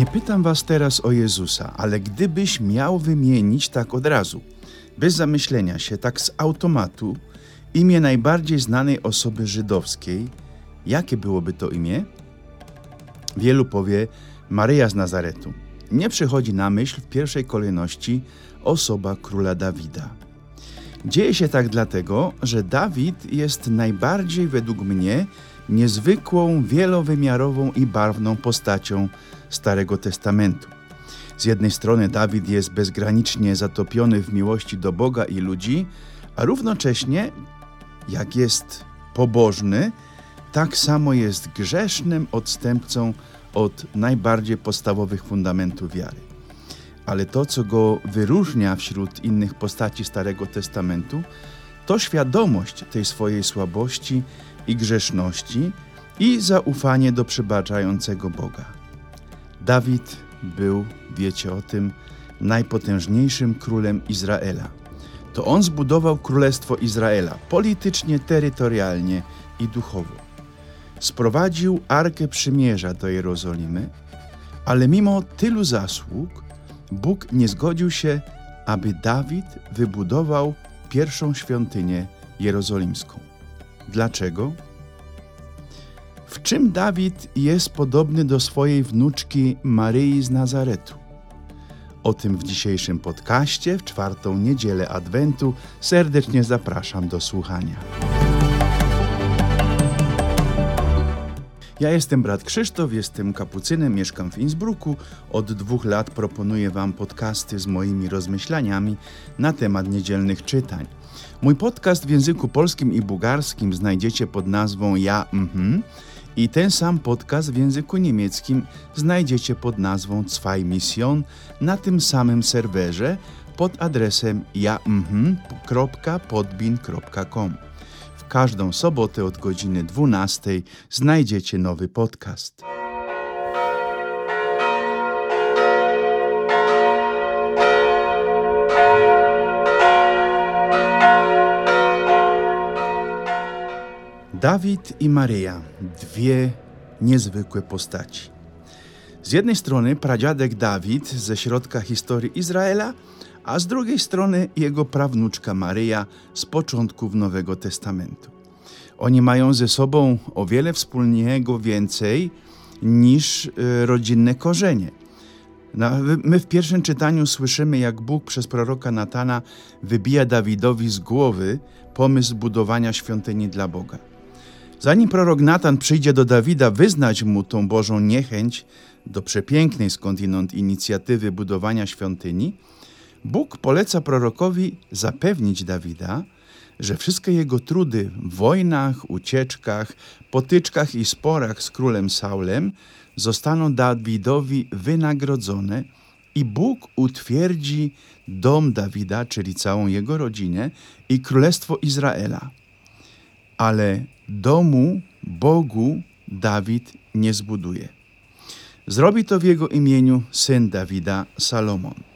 Nie pytam was teraz o Jezusa, ale gdybyś miał wymienić tak od razu, bez zamyślenia się, tak z automatu, imię najbardziej znanej osoby żydowskiej, jakie byłoby to imię? Wielu powie Maryja z Nazaretu. Nie przychodzi na myśl w pierwszej kolejności osoba króla Dawida. Dzieje się tak dlatego, że Dawid jest najbardziej według mnie niezwykłą, wielowymiarową i barwną postacią Starego Testamentu. Z jednej strony Dawid jest bezgranicznie zatopiony w miłości do Boga i ludzi, a równocześnie, jak jest pobożny, tak samo jest grzesznym odstępcą od najbardziej podstawowych fundamentów wiary. Ale to, co go wyróżnia wśród innych postaci Starego Testamentu, to świadomość tej swojej słabości i grzeszności i zaufanie do przebaczającego Boga. Dawid był, wiecie o tym, najpotężniejszym królem Izraela. To on zbudował królestwo Izraela politycznie, terytorialnie i duchowo. Sprowadził Arkę Przymierza do Jerozolimy, ale mimo tylu zasług Bóg nie zgodził się, aby Dawid wybudował pierwszą świątynię jerozolimską. Dlaczego? W czym Dawid jest podobny do swojej wnuczki Maryi z Nazaretu? O tym w dzisiejszym podcaście, w czwartą niedzielę Adwentu, serdecznie zapraszam do słuchania. Ja jestem brat Krzysztof, jestem kapucynem, mieszkam w Innsbrucku. Od dwóch lat proponuję Wam podcasty z moimi rozmyślaniami na temat niedzielnych czytań. Mój podcast w języku polskim i bułgarskim znajdziecie pod nazwą Ja Mhm i ten sam podcast w języku niemieckim znajdziecie pod nazwą Zwei Mission na tym samym serwerze pod adresem jamhm.podbin.com. W każdą sobotę od godziny 12 znajdziecie nowy podcast. Dawid i Maryja, dwie niezwykłe postaci. Z jednej strony pradziadek Dawid ze środka historii Izraela, a z drugiej strony jego prawnuczka Maryja z początków Nowego Testamentu. Oni mają ze sobą o wiele wspólnego więcej niż y, rodzinne korzenie. My w pierwszym czytaniu słyszymy, jak Bóg przez proroka Natana wybija Dawidowi z głowy pomysł budowania świątyni dla Boga. Zanim prorok Natan przyjdzie do Dawida wyznać mu tą Bożą niechęć do przepięknej skądinąd inicjatywy budowania świątyni, Bóg poleca prorokowi zapewnić Dawida, że wszystkie jego trudy w wojnach, ucieczkach, potyczkach i sporach z królem Saulem zostaną Dawidowi wynagrodzone i Bóg utwierdzi dom Dawida, czyli całą jego rodzinę i królestwo Izraela. Ale domu Bogu Dawid nie zbuduje. Zrobi to w jego imieniu syn Dawida, Salomon.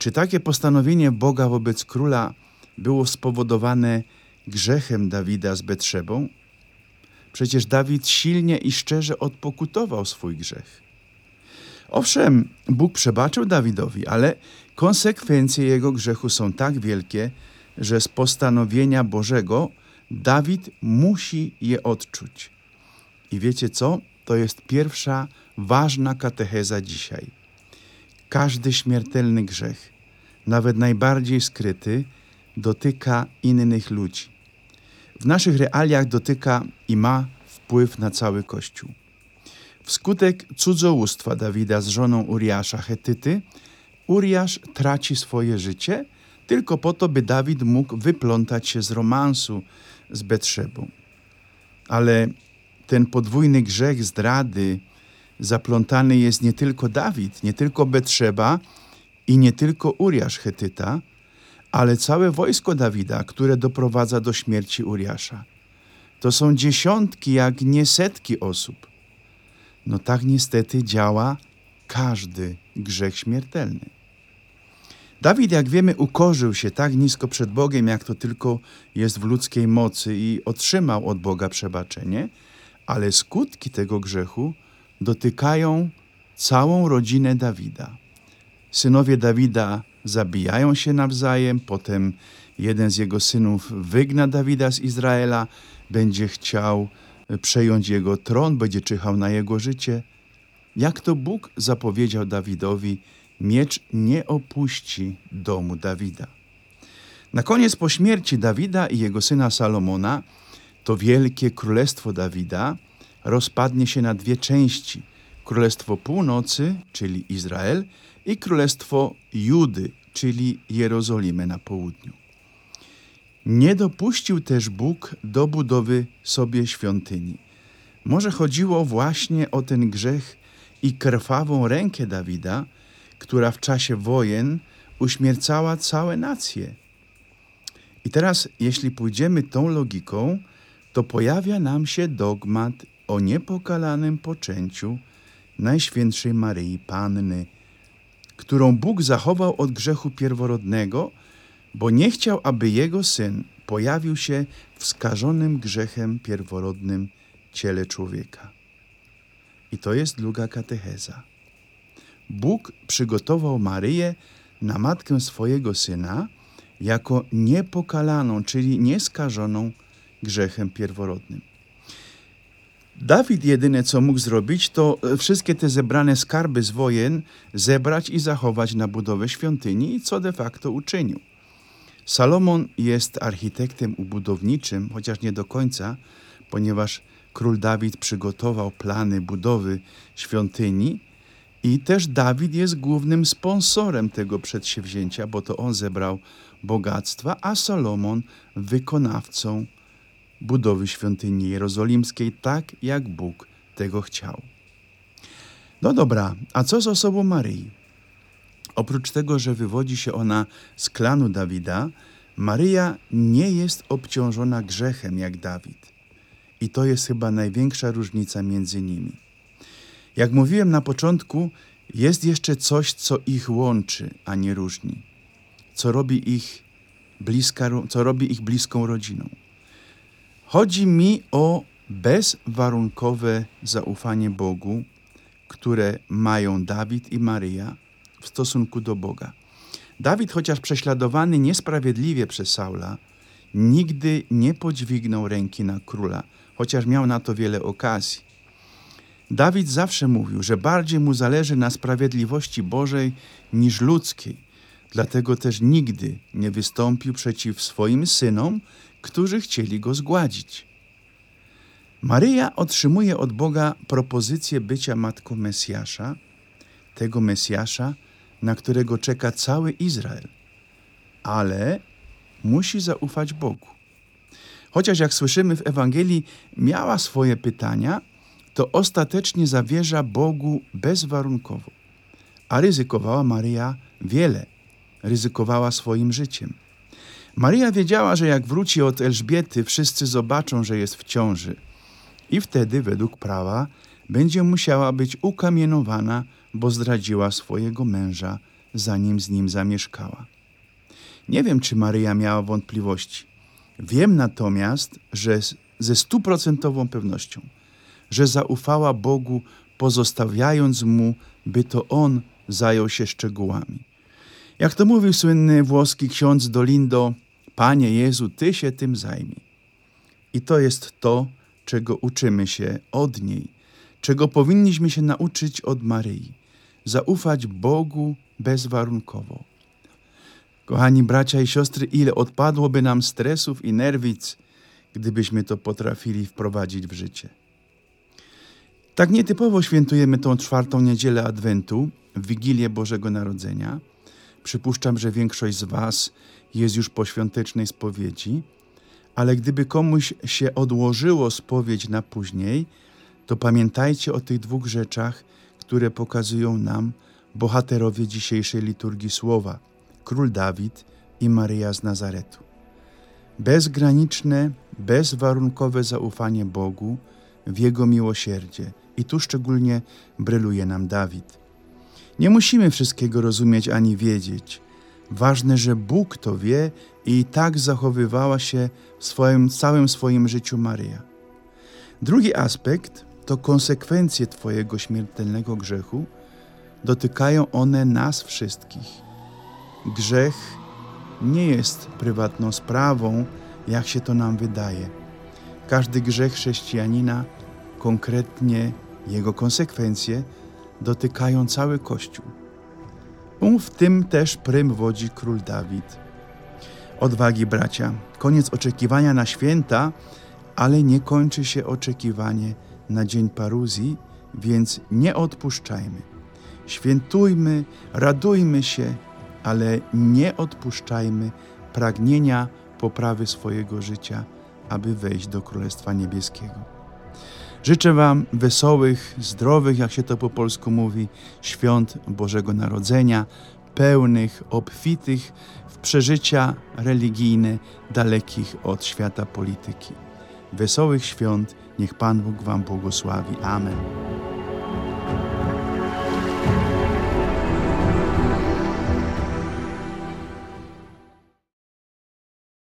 Czy takie postanowienie Boga wobec króla było spowodowane grzechem Dawida z Betrzebą? Przecież Dawid silnie i szczerze odpokutował swój grzech. Owszem, Bóg przebaczył Dawidowi, ale konsekwencje jego grzechu są tak wielkie, że z postanowienia Bożego Dawid musi je odczuć. I wiecie co? To jest pierwsza ważna katecheza dzisiaj. Każdy śmiertelny grzech, nawet najbardziej skryty, dotyka innych ludzi. W naszych realiach dotyka i ma wpływ na cały Kościół. Wskutek cudzołóstwa Dawida z żoną Uriasza Hetyty, Uriasz traci swoje życie tylko po to, by Dawid mógł wyplątać się z romansu z Betrzebą. Ale ten podwójny grzech zdrady zaplątany jest nie tylko Dawid, nie tylko Betrzeba i nie tylko Uriasz Hetyta, ale całe wojsko Dawida, które doprowadza do śmierci Uriasza. To są dziesiątki, jak nie setki osób. No tak niestety działa każdy grzech śmiertelny. Dawid, jak wiemy, ukorzył się tak nisko przed Bogiem, jak to tylko jest w ludzkiej mocy i otrzymał od Boga przebaczenie, ale skutki tego grzechu dotykają całą rodzinę Dawida. Synowie Dawida zabijają się nawzajem, potem jeden z jego synów wygna Dawida z Izraela, będzie chciał przejąć jego tron, będzie czyhał na jego życie. Jak to Bóg zapowiedział Dawidowi, miecz nie opuści domu Dawida. Na koniec po śmierci Dawida i jego syna Salomona, to wielkie królestwo Dawida rozpadnie się na dwie części: Królestwo Północy, czyli Izrael, i Królestwo Judy, czyli Jerozolimę na południu. Nie dopuścił też Bóg do budowy sobie świątyni. Może chodziło właśnie o ten grzech i krwawą rękę Dawida, która w czasie wojen uśmiercała całe nacje. I teraz, jeśli pójdziemy tą logiką, to pojawia nam się dogmat o niepokalanym poczęciu Najświętszej Maryi Panny, którą Bóg zachował od grzechu pierworodnego, bo nie chciał, aby jego syn pojawił się w skażonym grzechem pierworodnym ciele człowieka. I to jest druga katecheza. Bóg przygotował Maryję na matkę swojego syna jako niepokalaną, czyli nieskażoną grzechem pierworodnym. Dawid jedyne co mógł zrobić, to wszystkie te zebrane skarby z wojen zebrać i zachować na budowę świątyni, co de facto uczynił. Salomon jest architektem ubudowniczym, chociaż nie do końca, ponieważ król Dawid przygotował plany budowy świątyni i też Dawid jest głównym sponsorem tego przedsięwzięcia, bo to on zebrał bogactwa, a Salomon wykonawcą budowy świątyni jerozolimskiej, tak jak Bóg tego chciał. No dobra, a co z osobą Maryi? Oprócz tego, że wywodzi się ona z klanu Dawida, Maryja nie jest obciążona grzechem jak Dawid. I to jest chyba największa różnica między nimi. Jak mówiłem na początku, jest jeszcze coś, co ich łączy, a nie różni, co robi ich, bliska, co robi ich bliską rodziną. Chodzi mi o bezwarunkowe zaufanie Bogu, które mają Dawid i Maryja w stosunku do Boga. Dawid, chociaż prześladowany niesprawiedliwie przez Saula, nigdy nie podźwignął ręki na króla, chociaż miał na to wiele okazji. Dawid zawsze mówił, że bardziej mu zależy na sprawiedliwości Bożej niż ludzkiej. Dlatego też nigdy nie wystąpił przeciw swoim synom, którzy chcieli go zgładzić. Maryja otrzymuje od Boga propozycję bycia matką Mesjasza, tego Mesjasza, na którego czeka cały Izrael, ale musi zaufać Bogu. Chociaż jak słyszymy w Ewangelii, miała swoje pytania, to ostatecznie zawierza Bogu bezwarunkowo. A ryzykowała Maryja wiele. Ryzykowała swoim życiem. Maryja wiedziała, że jak wróci od Elżbiety, wszyscy zobaczą, że jest w ciąży. I wtedy, według prawa, będzie musiała być ukamienowana, bo zdradziła swojego męża, zanim z nim zamieszkała. Nie wiem, czy Maryja miała wątpliwości. Wiem natomiast, że ze stuprocentową pewnością, że zaufała Bogu, pozostawiając mu, by to on zajął się szczegółami. Jak to mówił słynny włoski ksiądz Dolindo, Panie Jezu, Ty się tym zajmij. I to jest to, czego uczymy się od niej, czego powinniśmy się nauczyć od Maryi. Zaufać Bogu bezwarunkowo. Kochani bracia i siostry, ile odpadłoby nam stresów i nerwic, gdybyśmy to potrafili wprowadzić w życie. Tak nietypowo świętujemy tą czwartą niedzielę Adwentu, Wigilię Bożego Narodzenia. Przypuszczam, że większość z Was jest już po świątecznej spowiedzi, ale gdyby komuś się odłożyło spowiedź na później, to pamiętajcie o tych dwóch rzeczach, które pokazują nam bohaterowie dzisiejszej liturgii słowa król Dawid i Maryja z Nazaretu. Bezgraniczne, bezwarunkowe zaufanie Bogu w Jego miłosierdzie. I tu szczególnie bryluje nam Dawid. Nie musimy wszystkiego rozumieć ani wiedzieć. Ważne, że Bóg to wie i tak zachowywała się w swoim, całym swoim życiu Maryja. Drugi aspekt to konsekwencje Twojego śmiertelnego grzechu dotykają one nas wszystkich. Grzech nie jest prywatną sprawą, jak się to nam wydaje. Każdy grzech chrześcijanina, konkretnie jego konsekwencje, dotykają cały Kościół. W tym też prym wodzi król Dawid. Odwagi, bracia, koniec oczekiwania na święta, ale nie kończy się oczekiwanie na dzień paruzji, więc nie odpuszczajmy. Świętujmy, radujmy się, ale nie odpuszczajmy pragnienia poprawy swojego życia, aby wejść do Królestwa Niebieskiego. Życzę Wam wesołych, zdrowych, jak się to po polsku mówi, świąt Bożego Narodzenia, pełnych, obfitych w przeżycia religijne, dalekich od świata polityki. Wesołych świąt, niech Pan Bóg Wam błogosławi. Amen.